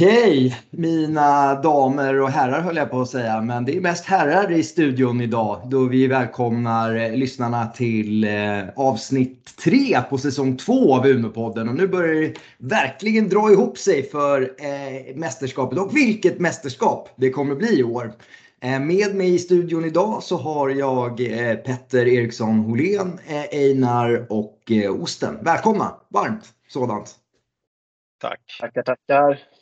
Okej, mina damer och herrar höll jag på att säga, men det är mest herrar i studion idag då vi välkomnar eh, lyssnarna till eh, avsnitt tre på säsong två av Umeåpodden. Och nu börjar det verkligen dra ihop sig för eh, mästerskapet och vilket mästerskap det kommer bli i år. Eh, med mig i studion idag så har jag eh, Petter Eriksson Holén, eh, Einar och Osten. Välkomna! Varmt sådant! Tack! Tackar, tackar!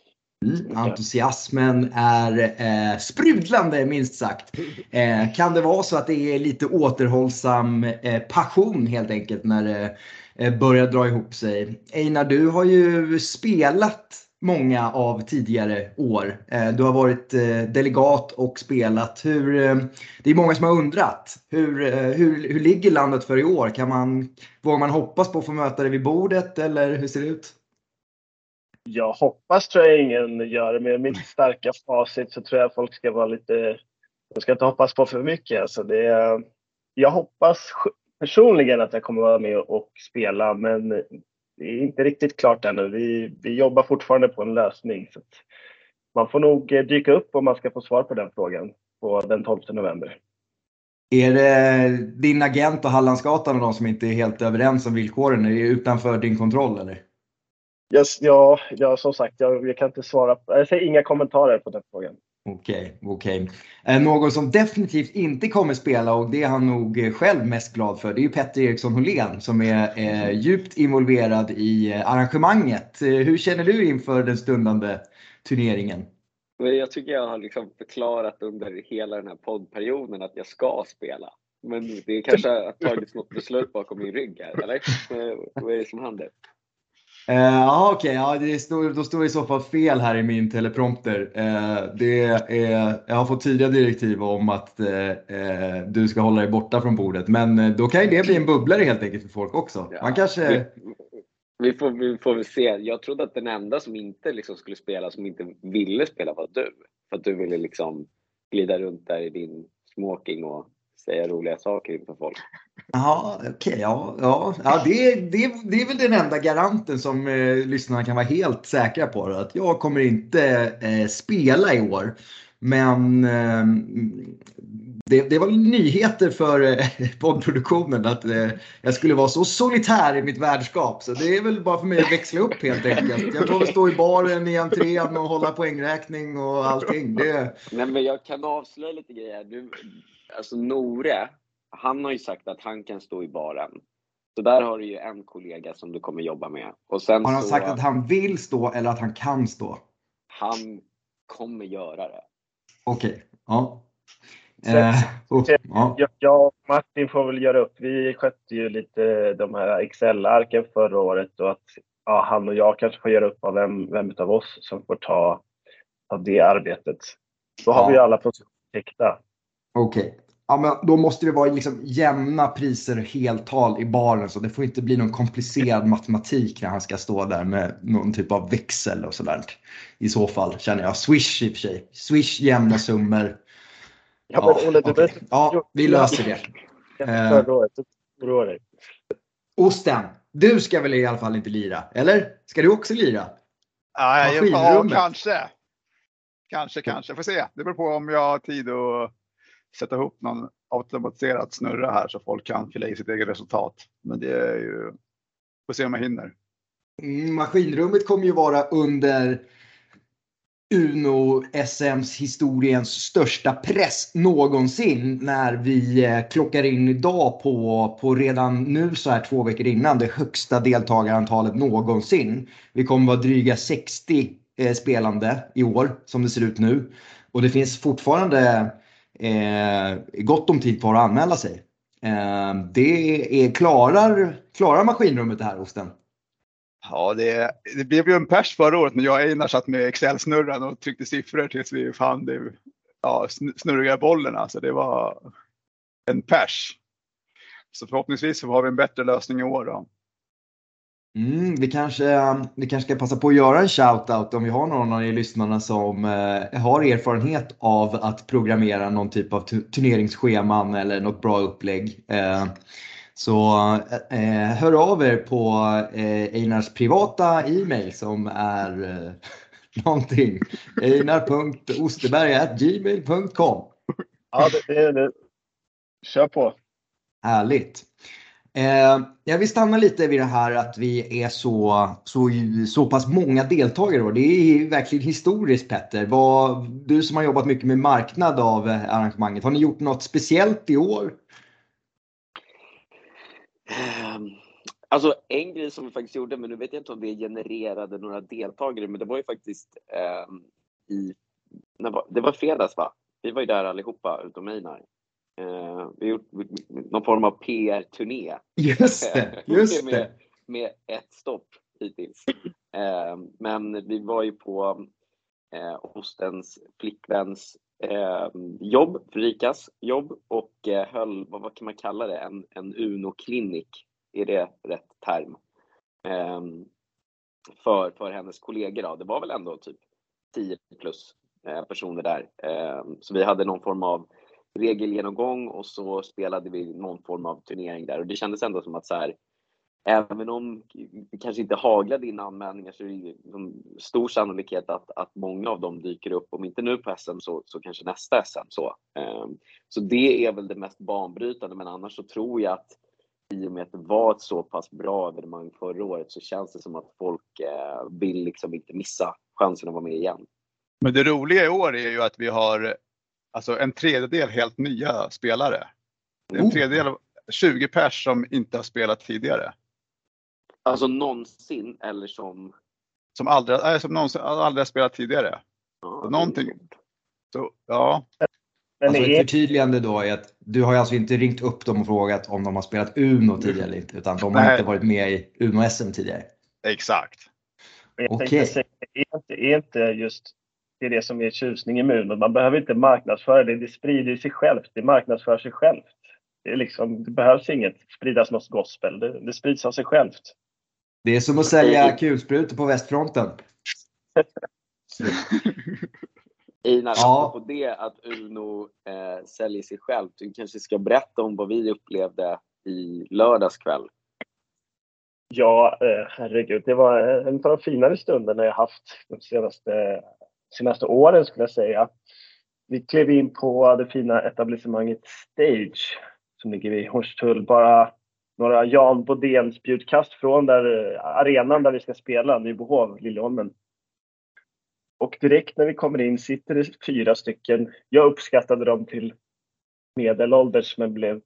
Mm. mm, entusiasmen är eh, sprudlande minst sagt. Eh, kan det vara så att det är lite återhållsam eh, passion helt enkelt när det eh, börjar dra ihop sig? Einar, du har ju spelat många av tidigare år. Eh, du har varit eh, delegat och spelat. Hur, eh, det är många som har undrat. Hur, eh, hur, hur ligger landet för i år? Kan man, vågar man hoppas på att få möta dig vid bordet eller hur ser det ut? Jag hoppas tror jag ingen gör. det. Med mitt starka facit så tror jag folk ska vara lite... De ska inte hoppas på för mycket. Alltså det, jag hoppas personligen att jag kommer vara med och spela men det är inte riktigt klart ännu. Vi, vi jobbar fortfarande på en lösning. Så man får nog eh, dyka upp om man ska få svar på den frågan på den 12 november. Är det din agent och Hallandsgatan och de som inte är helt överens om villkoren? Är det utanför din kontroll eller? Yes, ja, ja, som sagt, jag, jag kan inte svara. Jag säger inga kommentarer på den frågan. Okej, okay, okej. Okay. Någon som definitivt inte kommer spela och det är han nog själv mest glad för, det är ju Petter Eriksson Holén som är eh, djupt involverad i eh, arrangemanget. Eh, hur känner du inför den stundande turneringen? Jag tycker jag har liksom förklarat under hela den här poddperioden att jag ska spela. Men det kanske har tagits något beslut bakom min rygg här, eller? Vad är det som händer? Eh, ja, uh, okej. Okay. Ja, står, då står i så fall fel här i min teleprompter. Uh, det är, jag har fått tidiga direktiv om att uh, du ska hålla dig borta från bordet. Men då kan ju det bli en bubblare helt enkelt för folk också. Ja, Man kanske... Vi, vi, får, vi får väl se. Jag trodde att den enda som inte liksom skulle spela, som inte ville spela var du. För att du ville liksom glida runt där i din smoking och säga roliga saker inför folk. Ja, okej. Okay, ja, ja, ja det, det, det är väl den enda garanten som eh, lyssnarna kan vara helt säkra på. Att jag kommer inte eh, spela i år. Men eh, det, det, var nyheter för eh, poddproduktionen att eh, jag skulle vara så solitär i mitt värdskap. Så det är väl bara för mig att växla upp helt enkelt. Jag får väl stå i baren i entrén och hålla poängräkning och allting. Det... Nej, men jag kan avslöja lite grejer. Du, alltså Nore, han har ju sagt att han kan stå i baren. Så där har du ju en kollega som du kommer jobba med. Och sen har han så, sagt att han vill stå eller att han kan stå? Han kommer göra det. Okej, okay. ja. Eh, oh, ja. Jag och Martin får väl göra upp. Vi skötte ju lite de här Excel-arken förra året och att ja, han och jag kanske får göra upp av vem, vem av oss som får ta, ta det arbetet. Då har ja. vi alla positioner täckta. Okej. Okay. Ja, men då måste det vara liksom jämna priser heltal i baren. Så det får inte bli någon komplicerad matematik när han ska stå där med någon typ av växel och sådär. I så fall känner jag. Swish i och för sig. Swish jämna summor. Ja, ja, Olle, okay. ja vi löser det. Eh, Osten, du ska väl i alla fall inte lira? Eller? Ska du också lira? Ja, ja kanske. Kanske, kanske. Får se. Det beror på om jag har tid att sätta ihop någon automatiserad snurra här så folk kan fylla i sitt eget resultat. Men det är ju, får se om jag hinner. Mm, maskinrummet kommer ju vara under Uno SMs historiens största press någonsin när vi eh, klockar in idag på, på redan nu så här två veckor innan det högsta deltagarantalet någonsin. Vi kommer vara dryga 60 eh, spelande i år som det ser ut nu. Och det finns fortfarande eh, gott om tid kvar att anmäla sig. Eh, det är, klarar, klarar maskinrummet det här Osten? Ja, det, det blev ju en pers förra året när jag och Einar satt med Excel-snurran och tryckte siffror tills vi fann det ja, snurriga bollen. Alltså det var en pers. Så förhoppningsvis så har vi en bättre lösning i år. Då. Mm, vi, kanske, vi kanske ska passa på att göra en shout-out om vi har någon av er lyssnarna som eh, har erfarenhet av att programmera någon typ av turneringsscheman eller något bra upplägg. Eh, så eh, hör av er på eh, Einars privata e-mail som är eh, någonting. Einar.osterberg.gmail.com Ja, det, det, det. Kör på. Härligt. Eh, jag vill stanna lite vid det här att vi är så, så, så pass många deltagare. Då. Det är verkligen historiskt Petter. Vad, du som har jobbat mycket med marknad av eh, arrangemanget, har ni gjort något speciellt i år? Ehm, alltså en grej som vi faktiskt gjorde, men nu vet jag inte om det genererade några deltagare, men det var ju faktiskt eh, i, det var fredags va? Vi var ju där allihopa utom Einar. Uh, vi har gjort någon form av PR-turné. Just det! Just med, det. med ett stopp hittills. Uh, men vi var ju på uh, Ostens flickväns uh, jobb, Frikas jobb och uh, höll, vad, vad, kan man kalla det, en, en Uno-klinik. Är det rätt term? Um, för, för hennes kollegor. Då. Det var väl ändå typ 10 plus personer där. Så vi hade någon form av regelgenomgång och så spelade vi någon form av turnering där och det kändes ändå som att så här, även om det kanske inte haglade in anmälningar så är det ju stor sannolikhet att, att många av dem dyker upp, om inte nu på SM så, så kanske nästa SM. Så. Um, så det är väl det mest banbrytande, men annars så tror jag att i och med att det var ett så pass bra evenemang förra året så känns det som att folk eh, vill liksom inte missa chansen att vara med igen. Men det roliga i år är ju att vi har alltså en tredjedel helt nya spelare. En oh. tredjedel av 20 pers som inte har spelat tidigare. Alltså någonsin eller som? Som aldrig, nej, som någonsin, aldrig har spelat tidigare. Ja, så någonting. Så, ja. Alltså ett förtydligande då är att du har alltså inte ringt upp dem och frågat om de har spelat Uno tidigare eller inte, utan de har nej. inte varit med i Uno-SM tidigare. Exakt. Okej. Okay. Är, inte, är inte just det är det som är tjusningen med Uno. Man behöver inte marknadsföra det, det sprider sig självt. Det marknadsför sig självt. Det, är liksom, det behövs inget spridas något gospel, det, det sprids av sig självt. Det är som att sälja kulsprutor på västfronten. Einar, ja. på det att Uno eh, säljer sig självt. Du kanske ska berätta om vad vi upplevde i lördags kväll. Ja, eh, herregud. Det var en av de finare stunderna jag haft de senaste senaste åren skulle jag säga. Vi klev in på det fina etablissemanget Stage som ligger vid Hornstull, bara några Jan Bodén spjutkast från där, eh, arenan där vi ska spela, Nybohov, Liljeholmen. Och direkt när vi kommer in sitter det fyra stycken. Jag uppskattade dem till medelålders men blev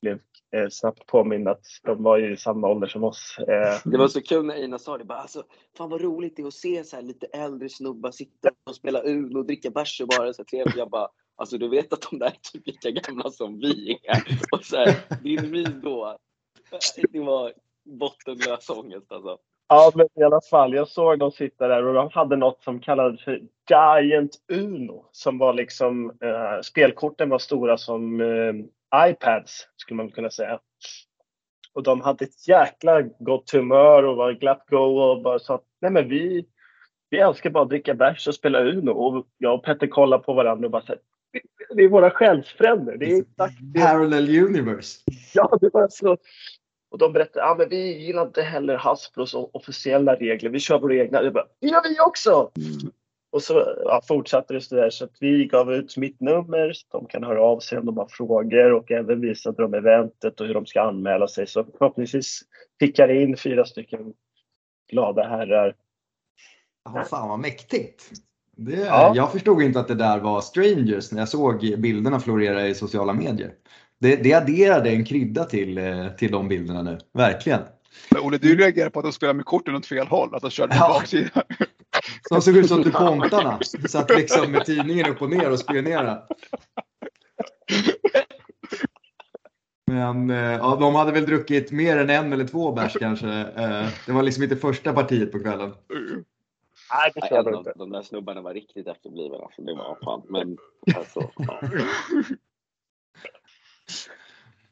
blev eh, snabbt påmind att de var ju i samma ålder som oss. Eh. Det var så kul när Ina sa det. Bara, alltså, fan vad roligt det är att se så här lite äldre snubbar sitta och spela Uno och dricka bärs och bara så trevligt. Jag bara, alltså du vet att de där är typ lika gamla som vi är. Och så här, din min då, det var bottenlös ångest alltså. Ja, men i alla fall. Jag såg dem sitta där och de hade något som kallades för Giant Uno. Som var liksom, eh, spelkorten var stora som eh, iPads skulle man kunna säga. Och de hade ett jäkla gott humör och var glatt go och bara sa att nej men vi, vi älskar bara att dricka bärs och spela Uno. Och jag och Petter kollade på varandra och bara så det är våra själsfränder. Det är. Parallel universe. Ja, det var så. Och de berättade, ja men vi gillar inte heller Hasbros officiella regler. Vi kör våra egna. Jag bara, det gör vi också! Mm. Och så ja, fortsatte det sådär så att vi gav ut mitt nummer så de kan höra av sig om de har frågor och även visade dem eventet och hur de ska anmäla sig. Så förhoppningsvis pickar det in fyra stycken glada herrar. Ja, fan vad mäktigt! Det, ja. Jag förstod inte att det där var strangers när jag såg bilderna florera i sociala medier. Det, det adderade en krydda till, eh, till de bilderna nu, verkligen. Men Olle, du reagerar på att de spelar med korten åt fel håll, att de körde med ja. baksidan. De såg ut som DuPontarna. Satt liksom med tidningen upp och ner och spionerade. Men eh, ja, de hade väl druckit mer än en eller två bärs kanske. Eh, det var liksom inte första partiet på kvällen. Nej, det tror inte. De där snubbarna var riktigt efterblivna. Alltså, det var fan. Men alltså, ja.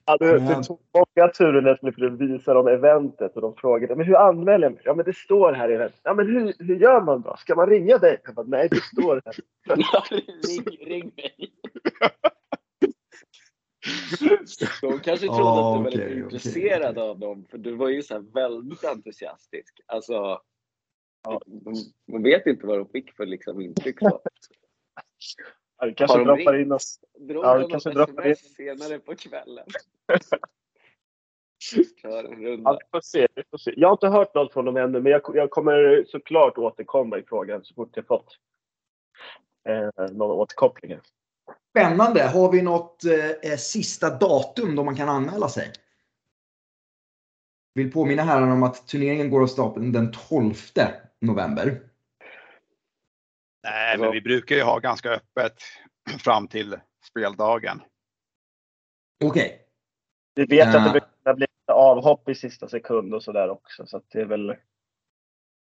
Ja, det, det tog många turer när jag skulle visa dem eventet och de frågade men hur anmäler jag mig? Ja men det står här i eventet. Ja men hur, hur gör man då? Ska man ringa dig? Jag bara, nej det står här. Ja, ring, ring mig. De kanske trodde oh, att du var okay, lite intresserad okay. av dem för du var ju så väldigt entusiastisk. Alltså, Ja. man vet inte vad de fick för liksom intryck. Så. Ja, vi kanske droppar in oss. Drog ja, vi kanske droppar in. senare på kvällen. Kör en runda. Ja, får se, vi får se. Jag har inte hört något från dem ännu, men jag, jag kommer såklart återkomma i frågan så fort jag fått eh, några återkopplingar. Spännande. Har vi något eh, sista datum då man kan anmäla sig? Vill påminna herrarna om att turneringen går av stapeln den 12 november. Nej, men vi brukar ju ha ganska öppet fram till speldagen. Okej. Okay. Vi vet uh, att det brukar bli avhopp i sista sekund och sådär också. Så det är väl...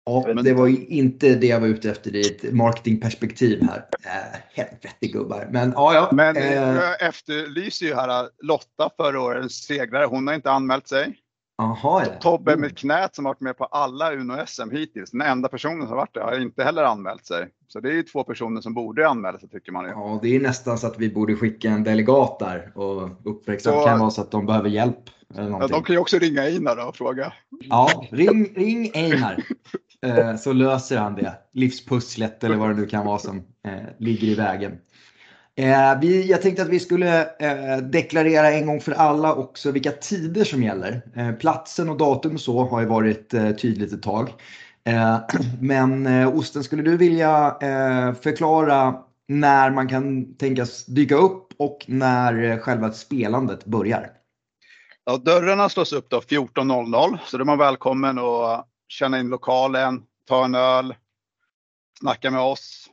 Ja, men det var ju inte det jag var ute efter i ett marketingperspektiv här. Äh, helvete gubbar. Men ja, ja. Men äh, jag efterlyser ju här Lotta förra årets segrare. Hon har inte anmält sig. Aha, ja. Tobbe med knät som varit med på alla Uno-SM hittills. Den enda personen som varit där har inte heller anmält sig. Så det är ju två personer som borde anmäla sig tycker man ju. Ja, det är nästan så att vi borde skicka en delegat där och uppmärksamma. Det kan vara så att de behöver hjälp. Eller ja, de kan ju också ringa Einar och fråga. Ja, ring, ring Einar. Eh, så löser han det. Livspusslet eller vad det nu kan vara som eh, ligger i vägen. Eh, vi, jag tänkte att vi skulle eh, deklarera en gång för alla också vilka tider som gäller. Eh, platsen och datum och så har ju varit eh, tydligt ett tag. Eh, men eh, Osten, skulle du vilja eh, förklara när man kan tänkas dyka upp och när eh, själva spelandet börjar? Ja, dörrarna slås upp då 14.00 så då är man välkommen att känna in lokalen, ta en öl, snacka med oss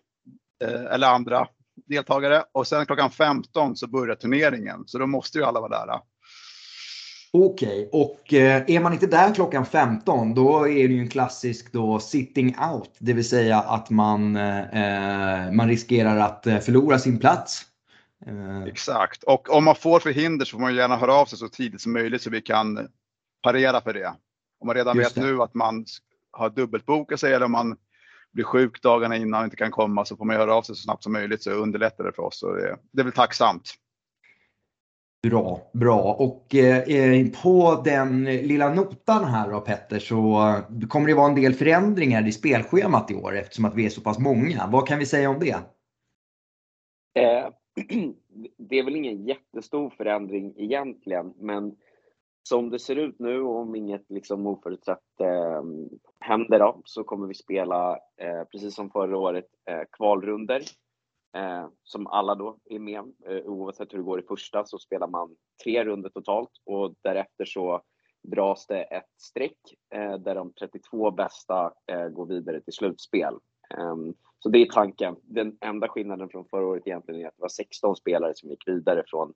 eh, eller andra deltagare och sen klockan 15 så börjar turneringen. Så då måste ju alla vara där. Okej, okay. och eh, är man inte där klockan 15 då är det ju en klassisk då sitting out. Det vill säga att man, eh, man riskerar att eh, förlora sin plats. Eh. Exakt, och om man får förhinder så får man gärna höra av sig så tidigt som möjligt så vi kan parera för det. Om man redan Just vet det. nu att man har dubbelbokat sig eller om man blir sjuk dagarna innan och inte kan komma så får man höra av sig så snabbt som möjligt så underlättar det för oss. Och det, det är väl tacksamt. Bra, bra. Och eh, på den lilla notan här då Petter så kommer det vara en del förändringar i spelschemat i år eftersom att vi är så pass många. Vad kan vi säga om det? Eh, det är väl ingen jättestor förändring egentligen, men som det ser ut nu och om inget liksom oförutsett eh, händer då, så kommer vi spela, eh, precis som förra året, eh, kvalrunder eh, som alla då är med. Eh, oavsett hur det går i första så spelar man tre runder totalt och därefter så dras det ett streck eh, där de 32 bästa eh, går vidare till slutspel. Ehm, så det är tanken. Den enda skillnaden från förra året egentligen är att det var 16 spelare som gick vidare från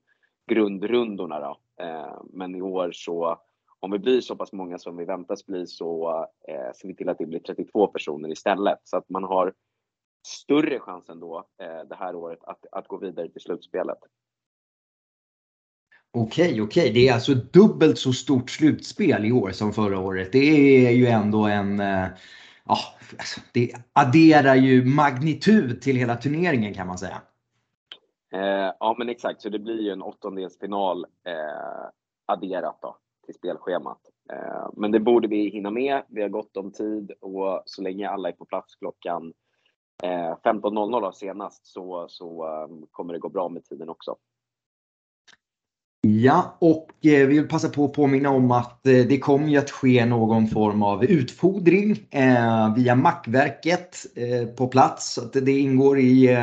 grundrundorna. Då. Eh, men i år så, om vi blir så pass många som vi väntas bli så eh, ser vi till att det blir 32 personer istället. Så att man har större chans ändå eh, det här året att, att gå vidare till slutspelet. Okej, okej. Det är alltså dubbelt så stort slutspel i år som förra året. Det är ju ändå en... Ja, alltså, det adderar ju magnitud till hela turneringen kan man säga. Eh, ja, men exakt. Så det blir ju en åttondelsfinal eh, adderat då, till spelschemat. Eh, men det borde vi hinna med. Vi har gott om tid och så länge alla är på plats klockan eh, 15.00 senast så, så um, kommer det gå bra med tiden också. Ja, och eh, vi vill passa på att påminna om att eh, det kommer ju att ske någon form av utfodring eh, via Mackverket på plats. Så att det ingår i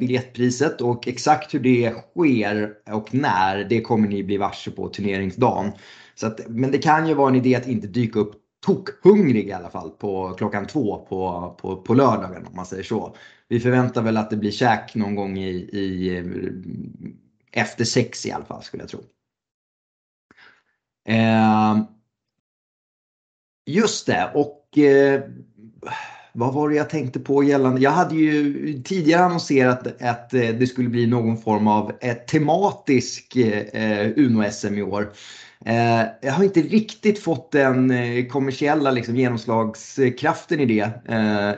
biljettpriset och exakt hur det sker och när det kommer ni bli varse på turneringsdagen. Så att, men det kan ju vara en idé att inte dyka upp tokhungrig i alla fall på klockan två på, på, på lördagen om man säger så. Vi förväntar väl att det blir käk någon gång i, i efter sex i alla fall skulle jag tro. Eh, just det och eh, vad var det jag tänkte på gällande? Jag hade ju tidigare annonserat att eh, det skulle bli någon form av eh, tematisk eh, Uno-SM i år. Eh, jag har inte riktigt fått den eh, kommersiella liksom, genomslagskraften i det eh,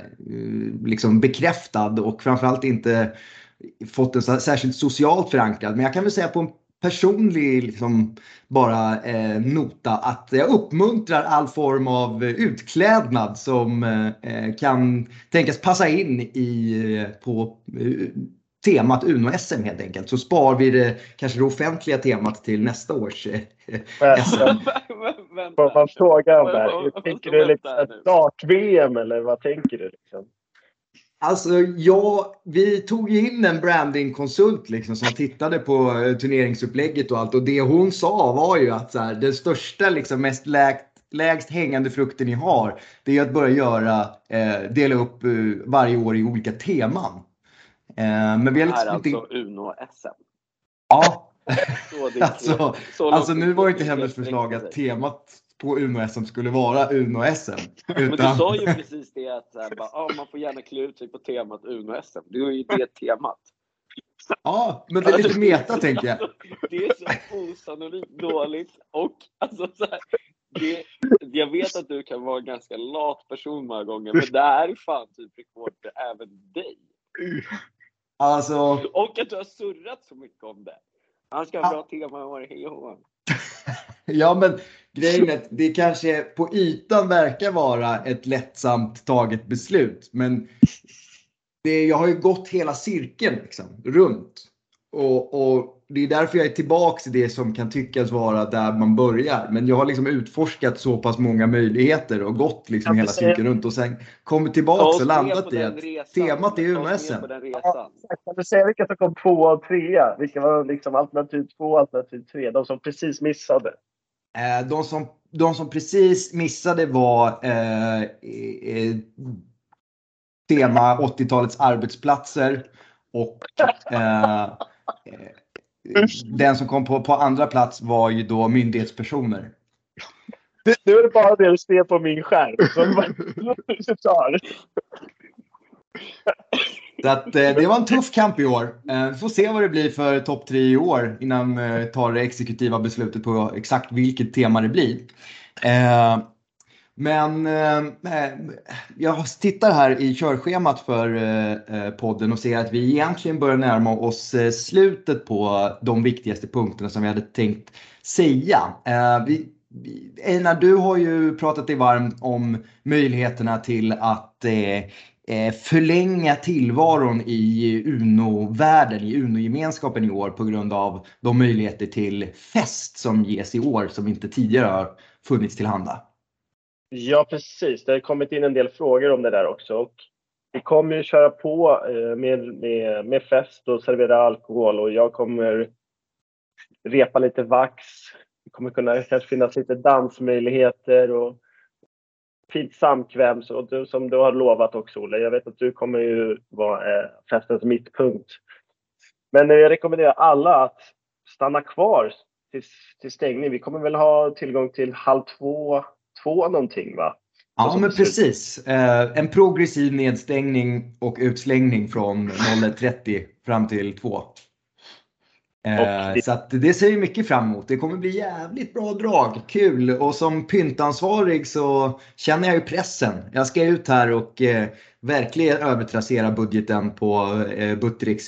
liksom bekräftad och framförallt inte fått den särskilt socialt förankrad. Men jag kan väl säga på en personlig liksom, bara eh, nota att jag uppmuntrar all form av utklädnad som eh, kan tänkas passa in i, på eh, temat Uno-SM helt enkelt. Så spar vi det, kanske det offentliga temat till nästa års eh, SM. Får man fråga om det här? Tänker du liksom dart-VM eller vad tänker du? Liksom? Alltså, ja, vi tog ju in en brandingkonsult liksom, som tittade på eh, turneringsupplägget och allt. Och det hon sa var ju att så här, den största, liksom, mest lägt, lägst hängande frukten ni har, det är att börja göra, eh, dela upp eh, varje år i olika teman. Eh, men vi har liksom inte... alltså Uno-SM. Ja. Så det- alltså, alltså nu var ju inte hennes förslag att temat på Uno-SM skulle vara Uno-SM. Men du Utan... sa ju precis det att här, bara, ah, man får gärna klä ut sig på temat Uno-SM. Det är ju det temat. Ja, men det är lite meta tänker jag. Alltså, Det är så osannolikt dåligt och alltså så här, det, jag vet att du kan vara en ganska lat person många gånger men det här är fan typ rekord för även dig. Alltså, Och att du har surrat så mycket om det. Han ska ha bra tema vad det är. Ja men grejen är att det kanske på ytan verkar vara ett lättsamt taget beslut. Men det, jag har ju gått hela cirkeln liksom, runt. Och, och det är därför jag är tillbaks i det som kan tyckas vara där man börjar. Men jag har liksom utforskat så pass många möjligheter och gått liksom hela cirkeln runt och sen kommit tillbaks oss och landat i att resan. temat är resan. Kan du säga vilka som kom två och trea? Vilka var liksom alternativ två och alternativ tre? De som precis missade. Eh, De som, de som precis missade var eh, eh, tema 80-talets arbetsplatser och eh, eh, den som kom på, på andra plats var ju då myndighetspersoner. Nu är det bara det du ser på min skärm. Så att, eh, det var en tuff kamp i år. Eh, Vi får se vad det blir för topp tre i år innan vi eh, tar det exekutiva beslutet på exakt vilket tema det blir. Eh, Men eh, eh jag tittar här i körschemat för eh, eh, podden och ser att vi egentligen börjar närma oss eh, slutet på de viktigaste punkterna som vi hade tänkt säga. Eh, vi, Einar, du har ju pratat dig varm om möjligheterna till att eh, Eh, förlänga tillvaron i Uno-världen, i Uno-gemenskapen i år på grund av de möjligheter till fest som ges i år som inte tidigare har funnits tillhanda. Ja, precis. Det har kommit in en del frågor om det där också. Och vi kommer ju köra på eh, med, med, med fest och servera alkohol och jag kommer repa lite vax. Det kommer kunna kanske finnas lite dansmöjligheter och fint samkväm så du, som du har lovat också Olle. Jag vet att du kommer ju vara eh, festens mittpunkt. Men eh, jag rekommenderar alla att stanna kvar till, till stängning. Vi kommer väl ha tillgång till halv två, två någonting va? Ja, men precis. Eh, en progressiv nedstängning och utslängning från 01.30 fram till 2. Eh, det- Så det ser vi mycket fram emot. Det kommer bli jävligt bra drag. Kul! Och som pyntansvarig så känner jag ju pressen. Jag ska ut här och eh, verkligen övertrassera budgeten på eh, Buttericks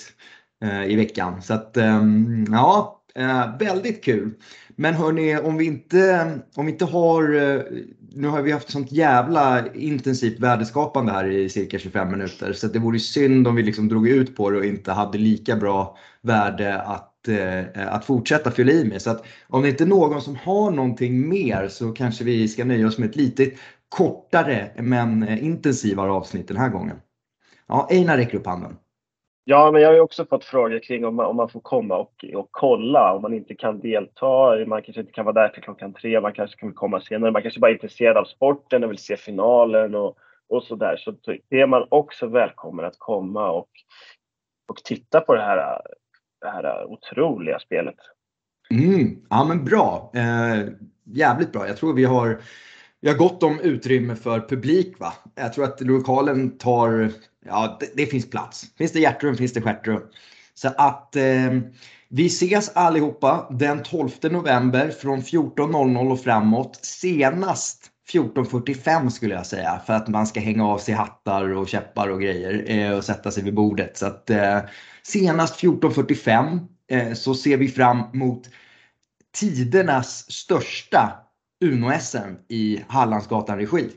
eh, i veckan. Så att ehm, ja, eh, väldigt kul. Men hörni, om vi inte, om vi inte har, eh, nu har vi haft sånt jävla intensivt värdeskapande här i cirka 25 minuter så det vore synd om vi liksom drog ut på det och inte hade lika bra värde att, eh, att fortsätta fylla i med. Så att om det inte är någon som har någonting mer så kanske vi ska nöja oss med ett lite kortare men eh, intensivare avsnitt den här gången. Ja, Einar räcker upp handen. Ja, men jag har ju också fått frågor kring om man, om man får komma och, och kolla, om man inte kan delta. Man kanske inte kan vara där till klockan tre, man kanske kan komma senare. Man kanske bara är intresserad av sporten och vill se finalen och, och så där. Så då är man också välkommen att komma och, och titta på det här, det här otroliga spelet. Mm, ja men bra. Eh, jävligt bra. Jag tror vi har, vi har gott om utrymme för publik va. Jag tror att lokalen tar, ja det, det finns plats. Finns det hjärtrum finns det stjärtrum. Så att eh, vi ses allihopa den 12 november från 14.00 och framåt. Senast 14.45 skulle jag säga för att man ska hänga av sig hattar och käppar och grejer eh, och sätta sig vid bordet. Så att, eh, senast 14.45 eh, så ser vi fram mot tidernas största Uno-SM i Hallandsgatan-regi.